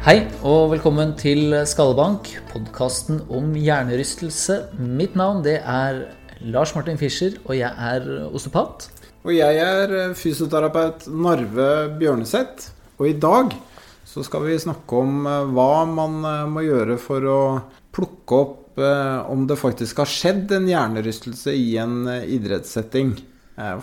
Hei og velkommen til Skallebank, podkasten om hjernerystelse. Mitt navn det er Lars Martin Fischer, og jeg er osteopat. Og jeg er eh, fysioterapeut Narve Bjørneseth. Og i dag så skal vi snakke om eh, hva man eh, må gjøre for å plukke opp om det faktisk har skjedd en hjernerystelse i en idrettssetting.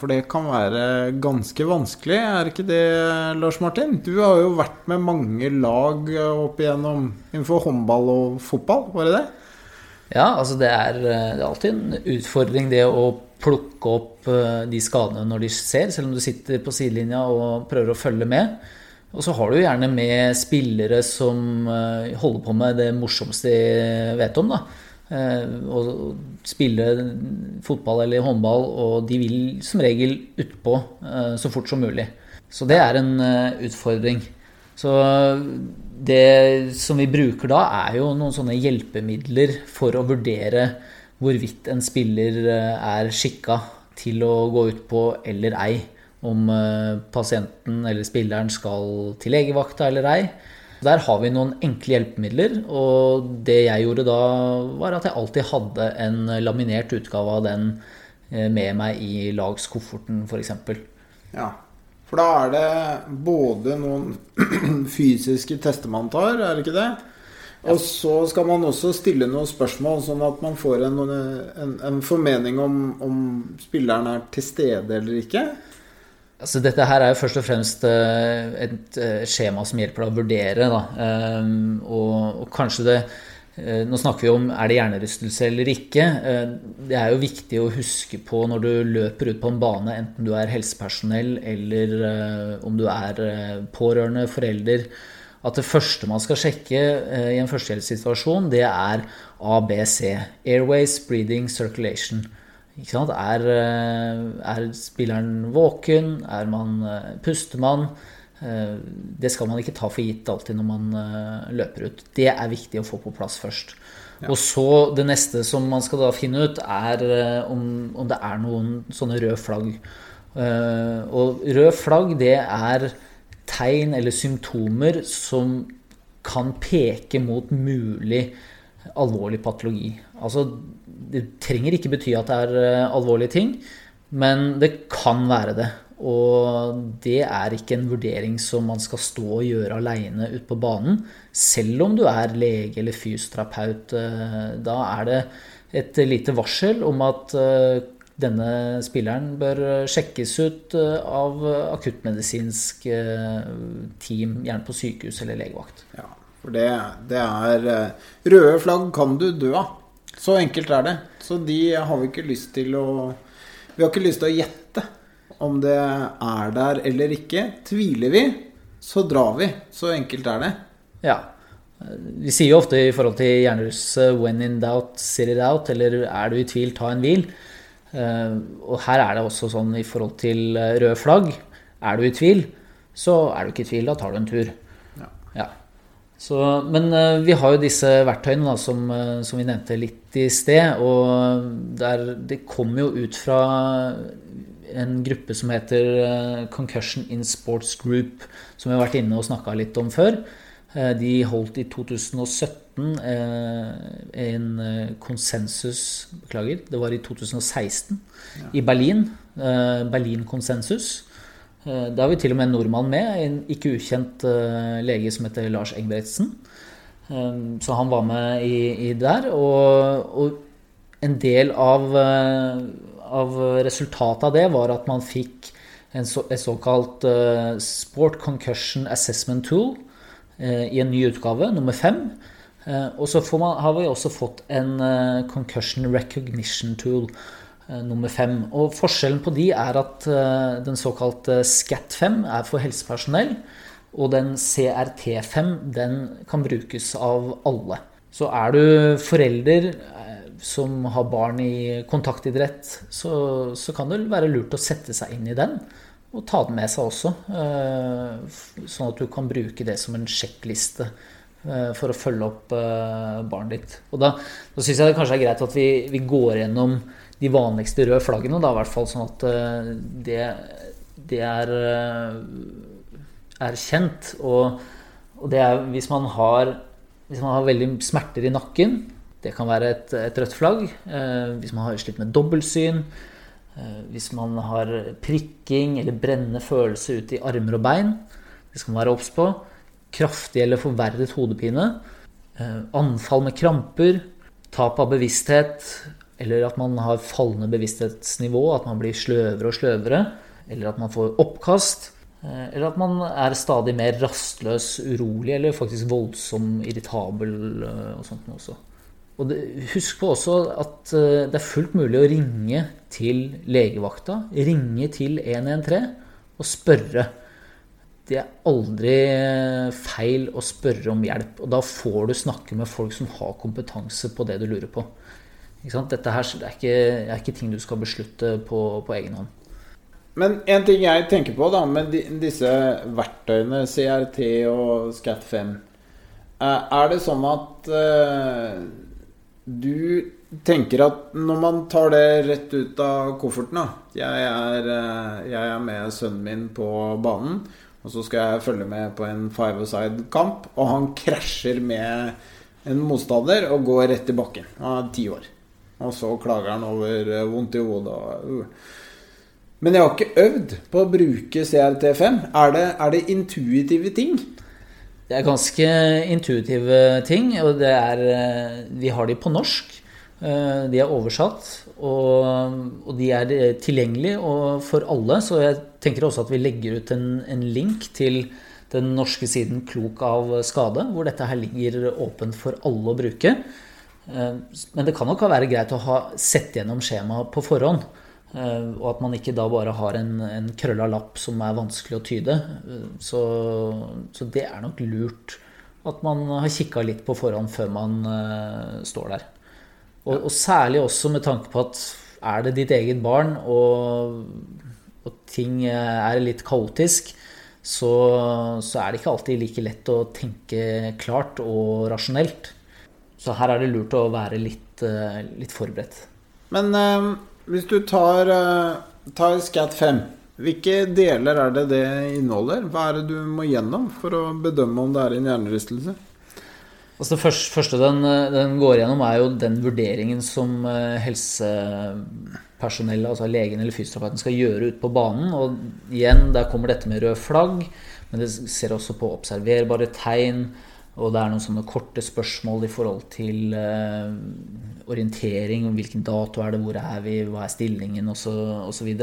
For det kan være ganske vanskelig, er ikke det, Lars Martin? Du har jo vært med mange lag opp igjennom innenfor håndball og fotball, var det det? Ja, altså det er, det er alltid en utfordring det å plukke opp eh, de skadene når de ser, selv om du sitter på sidelinja og prøver å følge med. Og så har du gjerne med spillere som eh, holder på med det morsomste de vet om. da å eh, spille fotball eller håndball, og de vil som regel utpå eh, så fort som mulig. Så det er en eh, utfordring. Så det som vi bruker da, er jo noen sånne hjelpemidler for å vurdere hvorvidt en spiller er skikka til å gå ut på eller ei. Om pasienten eller spilleren skal til legevakta eller ei. Der har vi noen enkle hjelpemidler, og det jeg gjorde da, var at jeg alltid hadde en laminert utgave av den eh, med meg i lagskofferten, f.eks. Ja, for da er det både noen fysiske tester man tar, er det ikke det? Og så skal man også stille noen spørsmål, sånn at man får en, en, en formening om, om spilleren er til stede eller ikke. Altså, dette her er jo først og fremst eh, et eh, skjema som hjelper deg å vurdere. Da. Ehm, og, og, kanskje det eh, Nå snakker vi om er det hjernerystelse eller ikke. Det er jo viktig å huske på når du løper ut på en bane, enten du er helsepersonell eller om du er pårørende, forelder, at det første man skal sjekke i en førstehjelpssituasjon, det er ABC. Airways, breathing, circulation. Er, eh, er, spilleren våken? Er man eh, pustemann? Eh, det skal man ikke ta for gitt alltid når man løper ut. Det er viktig å få på plass først. Ja. Og så det neste som man skal da finne ut, er om, om det er noen sånne røde flagg. Og rød flagg, det er tegn eller symptomer som kan peke mot mulig alvorlig patologi. Altså det trenger ikke bety at det er eh, alvorlige ting, men det kan være det. Og det er ikke en vurdering som man skal stå og gjøre aleine ute på banen. Selv om du er lege eller fysioterapeut. Eh, da er det et lite varsel om at eh, denne spilleren bør sjekkes ut av akuttmedisinsk team, gjerne på sykehus eller legevakt. Ja, for det, det er Røde flagg kan du dø av. Så enkelt er det. Så de har vi ikke lyst til å Vi har ikke lyst til å gjette om det er der eller ikke. Tviler vi, så drar vi. Så enkelt er det. Ja. Vi sier jo ofte i forhold til hjernerus 'when in doubt, sit it out', eller 'er du i tvil, ta en hvil'. Eh, og her er det også sånn i forhold til eh, røde flagg. Er du i tvil, så er du ikke i tvil, da tar du en tur. Ja. ja. Så, men uh, vi har jo disse verktøyene da, som, uh, som, vi nevnte litt i sted. Og der, det kommer jo ut fra en gruppe som heter uh, Concussion in Sports Group, som vi har vært inne og snakka litt om før. de holdt i 2017 en konsensus Beklager, det var i 2016 ja. i Berlin. Berlin konsensus Eh, da har vi til og med en nordmann med, en ikke ukjent eh, lege som heter Lars Engebretsen. Eh, så han var med i, i der. Og, og, en del av, av, resultatet av det var at man fikk en så, et såkalt Sport Concussion Assessment Tool i en ny utgave, nummer fem. Og så man, har vi også fått en Concussion Recognition Tool. Eh, nummer fem. Og forskjellen på de er at eh, den såkalte SCAT5 er for helsepersonell, og den CRT5 den kan brukes av alle. Så er du forelder, eh, som har barn i kontaktidrett, så, så, kan det være lurt å sette seg inn i den. Og ta den med seg også. Sånn at du kan bruke det som en sjekkliste for å følge opp barnet ditt. Og da, da syns jeg det kanskje er greit at vi, vi, går gjennom de vanligste røde flaggene, da, i hvert fall sånn at det, det er, er kjent. Og, og det er hvis man har hvis man har veldig smerter i nakken, det kan være et, et rødt flagg. Eh, hvis man har slitt med dobbeltsyn, eh, hvis man har prikking eller brennende følelse ute i armer og bein, det skal man være obs på. Kraftig eller forverret hodepine. Eh, anfall med kramper. Tap av bevissthet. Eller at man har fallende bevissthetsnivå, at man blir sløvere og sløvere. Eller at man får oppkast. Eh, eller at man er stadig mer rastløs, urolig eller faktisk voldsom, irritabel eh, og sånt noe også. Og det, husk på også at eh, det er fullt mulig å ringe til legevakta, ringe til 113 og spørre. Det er aldri feil å spørre om hjelp, og da får du snakke med folk som har kompetanse på det du lurer på. Dette her er ikke, er ikke ting du skal beslutte på, på egen hånd. Men en ting jeg tenker på da med disse verktøyene, CRT og SCAT5 eh, Er det sånn at uh, du tenker at når man tar det rett ut av kofferten da jeg er, uh, jeg er med sønnen min på banen, og så skal jeg følge med på en five-a-side-kamp, og han krasjer med en motstander og går rett i bakken. Han er ti år. Og så klager han over vondt i hodet. uh. Men jeg har ikke øvd på å bruke CRT5. Er det, er det intuitive ting? Det er ganske intuitive ting, og det er eh, Vi har de på norsk. Eh, de er oversatt, og, de er eh, tilgjengelige for alle. Så jeg tenker også at vi legger ut en, en, link til den norske siden Klok av skade, hvor dette her ligger åpent for alle å bruke. Men det kan nok være greit å ha sett gjennom skjemaet på forhånd. Eh, og at man ikke da bare har en, en krølla lapp som er vanskelig å tyde. Eh, så, så det er nok lurt at man har kikka litt på forhånd før man står der. Og, og, særlig også med tanke på at er det ditt eget barn, og, og ting er litt kaotisk, så, så, er det ikke alltid like lett å tenke klart og rasjonelt. Så her er det lurt å være litt, uh, litt forberedt. Men uh hvis du tar, eh, tar Scat 5, hvilke deler er det det inneholder? Hva er det du må gjennom for å bedømme om det er en hjernerystelse? Altså det første den, den, går gjennom, er jo den vurderingen som eh, helsepersonellet, altså legen eller fysioterapeuten, skal gjøre ut på banen. Og igjen, der kommer dette med rød flagg, men det ser også på observerbare tegn. Og det er noen sånne korte spørsmål i forhold til eh, orientering. Hvilken dato er det, hvor er vi, hva er stillingen, osv. Og, så,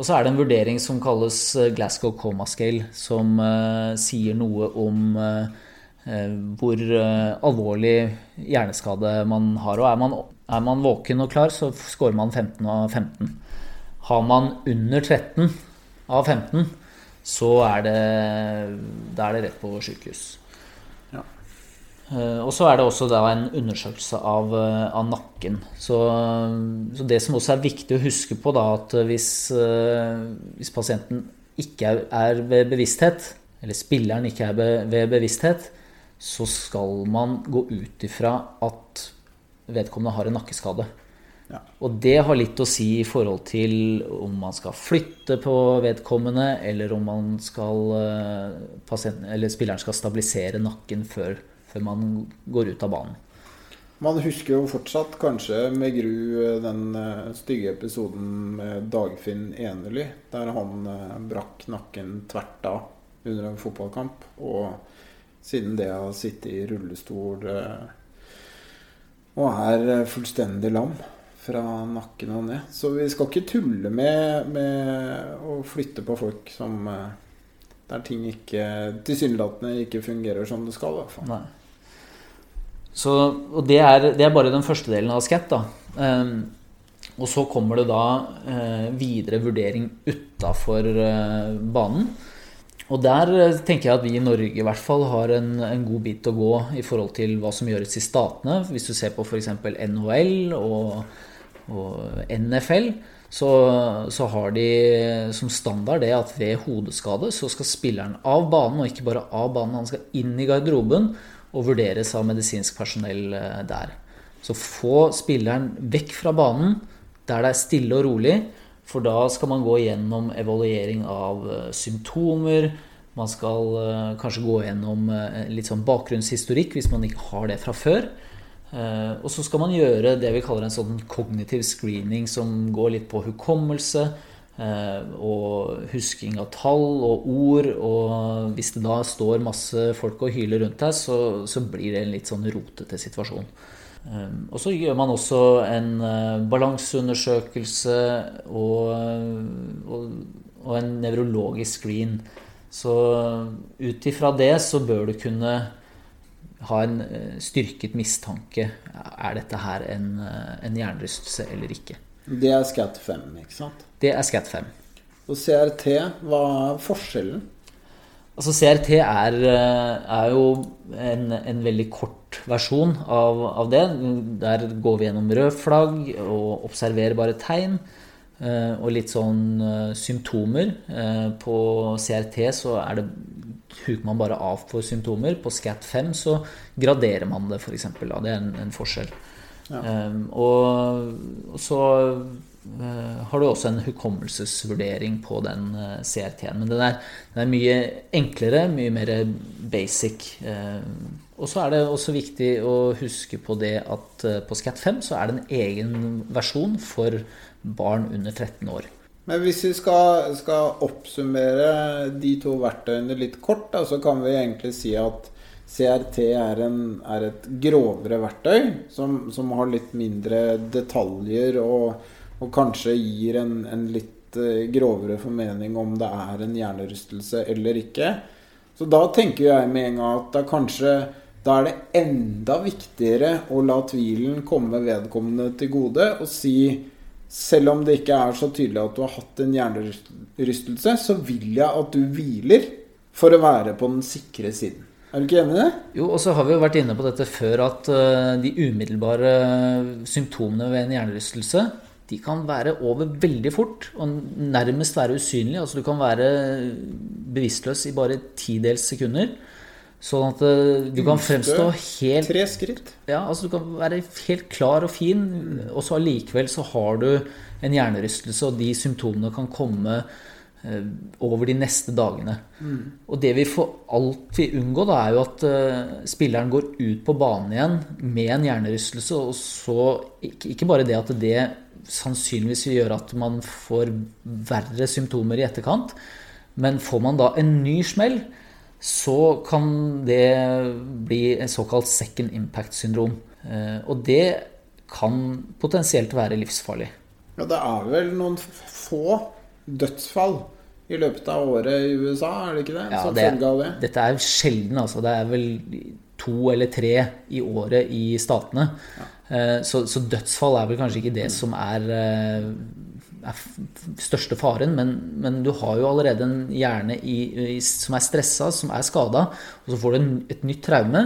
og så er det en vurdering som kalles eh, Glasgow Coma Scale, som eh, sier noe om eh, hvor alvorlig hjerneskade man har. Og er man, er man våken og klar, så scorer man 15 av 15. Har man under 13 av 15, så er det, da er det rett på sykehus. Uh, og så er det også en undersøkelse av, uh, av nakken. Så, så, det som også er viktig å huske på, da, at hvis, uh, hvis pasienten ikke er ved bevissthet, eller spilleren ikke er ved bevissthet, så skal man gå ut ifra at vedkommende har en nakkeskade. Ja. Og det har litt å si i forhold til om man skal flytte på vedkommende, eller om man skal, eller spilleren skal stabilisere nakken før før man går ut av banen. Man husker jo fortsatt kanskje med gru den eh, stygge episoden med Dagfinn Enerly, der han eh, brakk nakken tvert av under en fotballkamp. Og siden det har sittet i rullestol eh, og er fullstendig lam fra nakken og ned. Så vi skal ikke tulle med, med å flytte på folk som der ting ikke tilsynelatende ikke fungerer som det skal. I hvert fall. Så, og det er, det er, bare den første delen av skett. Da. Um, og så kommer det da uh, videre vurdering utafor uh, banen. Og der eh, tenker jeg at vi i Norge i hvert fall har en, en, god bit å gå i forhold til hva som gjøres i statene. Hvis du ser på f.eks. NHL og, og NFL, så, så, har de som standard det at ved hodeskade så skal spilleren av banen, og ikke bare av banen, han skal inn i garderoben og vurderes av medisinsk personell eh, der. Så få spilleren vekk fra banen der det er stille og rolig. For da skal man gå gjennom evaluering av eh, symptomer. Man skal eh, kanskje gå gjennom litt sånn bakgrunnshistorikk hvis man ikke har det fra før. Og så skal man gjøre det vi kaller en sånn kognitiv screening som går litt på hukommelse Eh, og husking av tall og ord. Og hvis det da står masse folk og hyler rundt deg, så, så blir det en litt sånn rotete situasjon. Eh, og så gjør man også en eh, balanseundersøkelse og, og, og en nevrologisk screen. Så ut ifra det så bør du kunne ha en styrket mistanke. Er dette her en, en hjernerystelse eller ikke? Det er SCAT 5, ikke sant? Det er SCAT 5. Og CRT, hva er forskjellen? Altså CRT er, eh, er jo en, en, veldig kort versjon av, av, det. Der går vi gjennom rød flagg og observerbare tegn. Eh, og litt sånn eh, symptomer. På CRT så er det huker man bare av for symptomer. På SCAT5 så graderer man det, f.eks. Det er en, en forskjell. Ja. Og, og så uh, har du også en hukommelsesvurdering på den uh, CRT-en. Men den er, den er, mye enklere, mye mer basic. Uh, og så er det også viktig å huske på det at på SCAT5 så er det en egen versjon for barn under 13 år. Men hvis vi skal, skal oppsummere de to verktøyene litt kort, da, så kan vi egentlig si at CRT er, en, er et grovere verktøy som, som har litt mindre detaljer og og kanskje gir en, en litt uh, grovere formening om det er en hjernerystelse eller ikke. Så da tenker jeg med en gang at da kanskje da er det enda viktigere å la tvilen komme vedkommende til gode og si selv om det ikke er så tydelig at du har hatt en hjernerystelse, så vil jeg at du hviler for å være på den sikre siden. Er du ikke enig i det? Jo, og så har vi jo vært inne på dette før at uh, de umiddelbare symptomene ved en hjernerystelse de kan være over veldig fort og nærmest være usynlige. Altså du kan være bevisstløs i bare tidels sekunder. Sånn at eh, du kan fremstå helt Tre skritt. Ja, altså du kan være helt klar og fin, og så allikevel så har du en hjernerystelse, og de symptomene kan komme eh, over de neste dagene. Mm. Og det vi får alltid unngå, da, er jo at uh, spilleren går ut på banen igjen med en hjernerystelse, og så ikke, ikke bare det at det sannsynligvis vil gjøre at man får verre symptomer i etterkant. Men får man da en ny smell, så kan det bli en såkalt second impact-syndrom. Eh, og det kan potensielt være livsfarlig. Ja, det er vel noen få dødsfall i løpet av året i USA, er det ikke det? Ja, det, det. Dette er sjelden, altså. Det er vel to eller tre i året i statene. Ja. Eh, så, så, dødsfall er vel kanskje ikke det som er, eh, er største faren, men, men, du har jo allerede en hjerne i, i, som er stressa, som er skada, og så får du en, et nytt traume.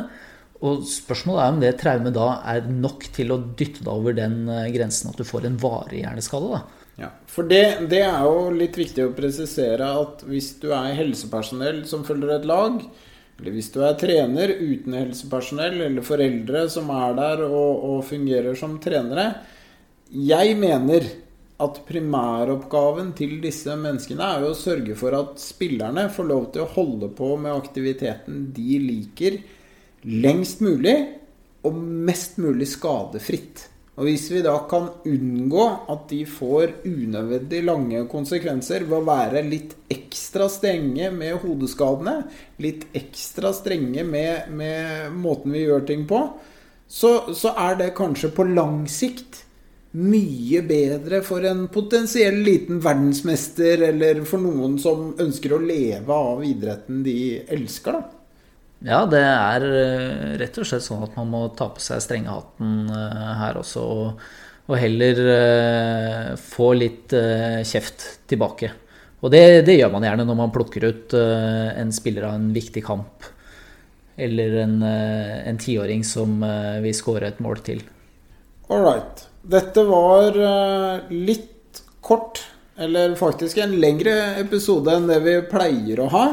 Og spørsmålet er om det traumet da er nok til å dytte deg over den eh, grensen at du får en varig hjerneskade. da. Ja, for det, det, er jo litt viktig å presisere at hvis du er helsepersonell som følger et lag, eller hvis du er trener uten helsepersonell, eller foreldre som er der og, og fungerer som trenere Jeg mener at primæroppgaven til disse menneskene er jo å sørge for at spillerne får lov til å holde på med aktiviteten de liker, lengst mulig og mest mulig skadefritt. Og hvis vi da kan unngå at de får unødvendig lange konsekvenser ved å være litt ekstra strenge med hodeskadene, litt ekstra strenge med, med måten vi gjør ting på, så, så, er det kanskje på lang sikt mye bedre for en potensiell liten verdensmester, eller for noen som ønsker å leve av idretten de elsker, da. Ja, det er eh, rett og slett sånn at man må ta på seg strengehatten eh, her også. Og, og heller uh, få litt kjeft tilbake. Og det, det, gjør man gjerne når man plukker ut en spiller av en viktig kamp. Eller en, tiåring som vil skåre et mål til. All right. Dette var litt kort, eller faktisk en lengre episode enn det vi pleier å ha.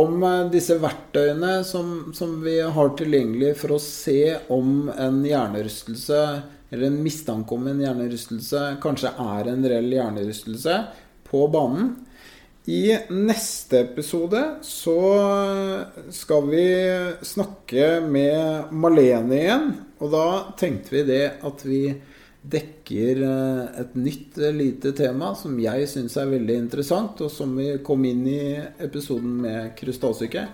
Om disse verktøyene som, som vi har tilgjengelig for å se om en hjernerystelse eller en mistanke om en hjernerystelse kanskje er en reell hjernerystelse på banen. I neste episode så skal vi snakke med Malene igjen. Og da tenkte vi det at vi dekker eh, et nytt eh, lite tema som jeg syns er veldig interessant, og som vi kom inn i episoden med krystallsyke.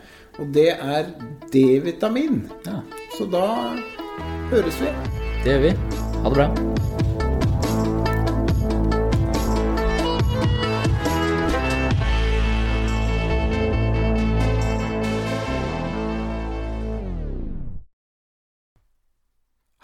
Og det er D-vitamin. Ja. Så da høres vi. Det gjør vi. Ha det bra.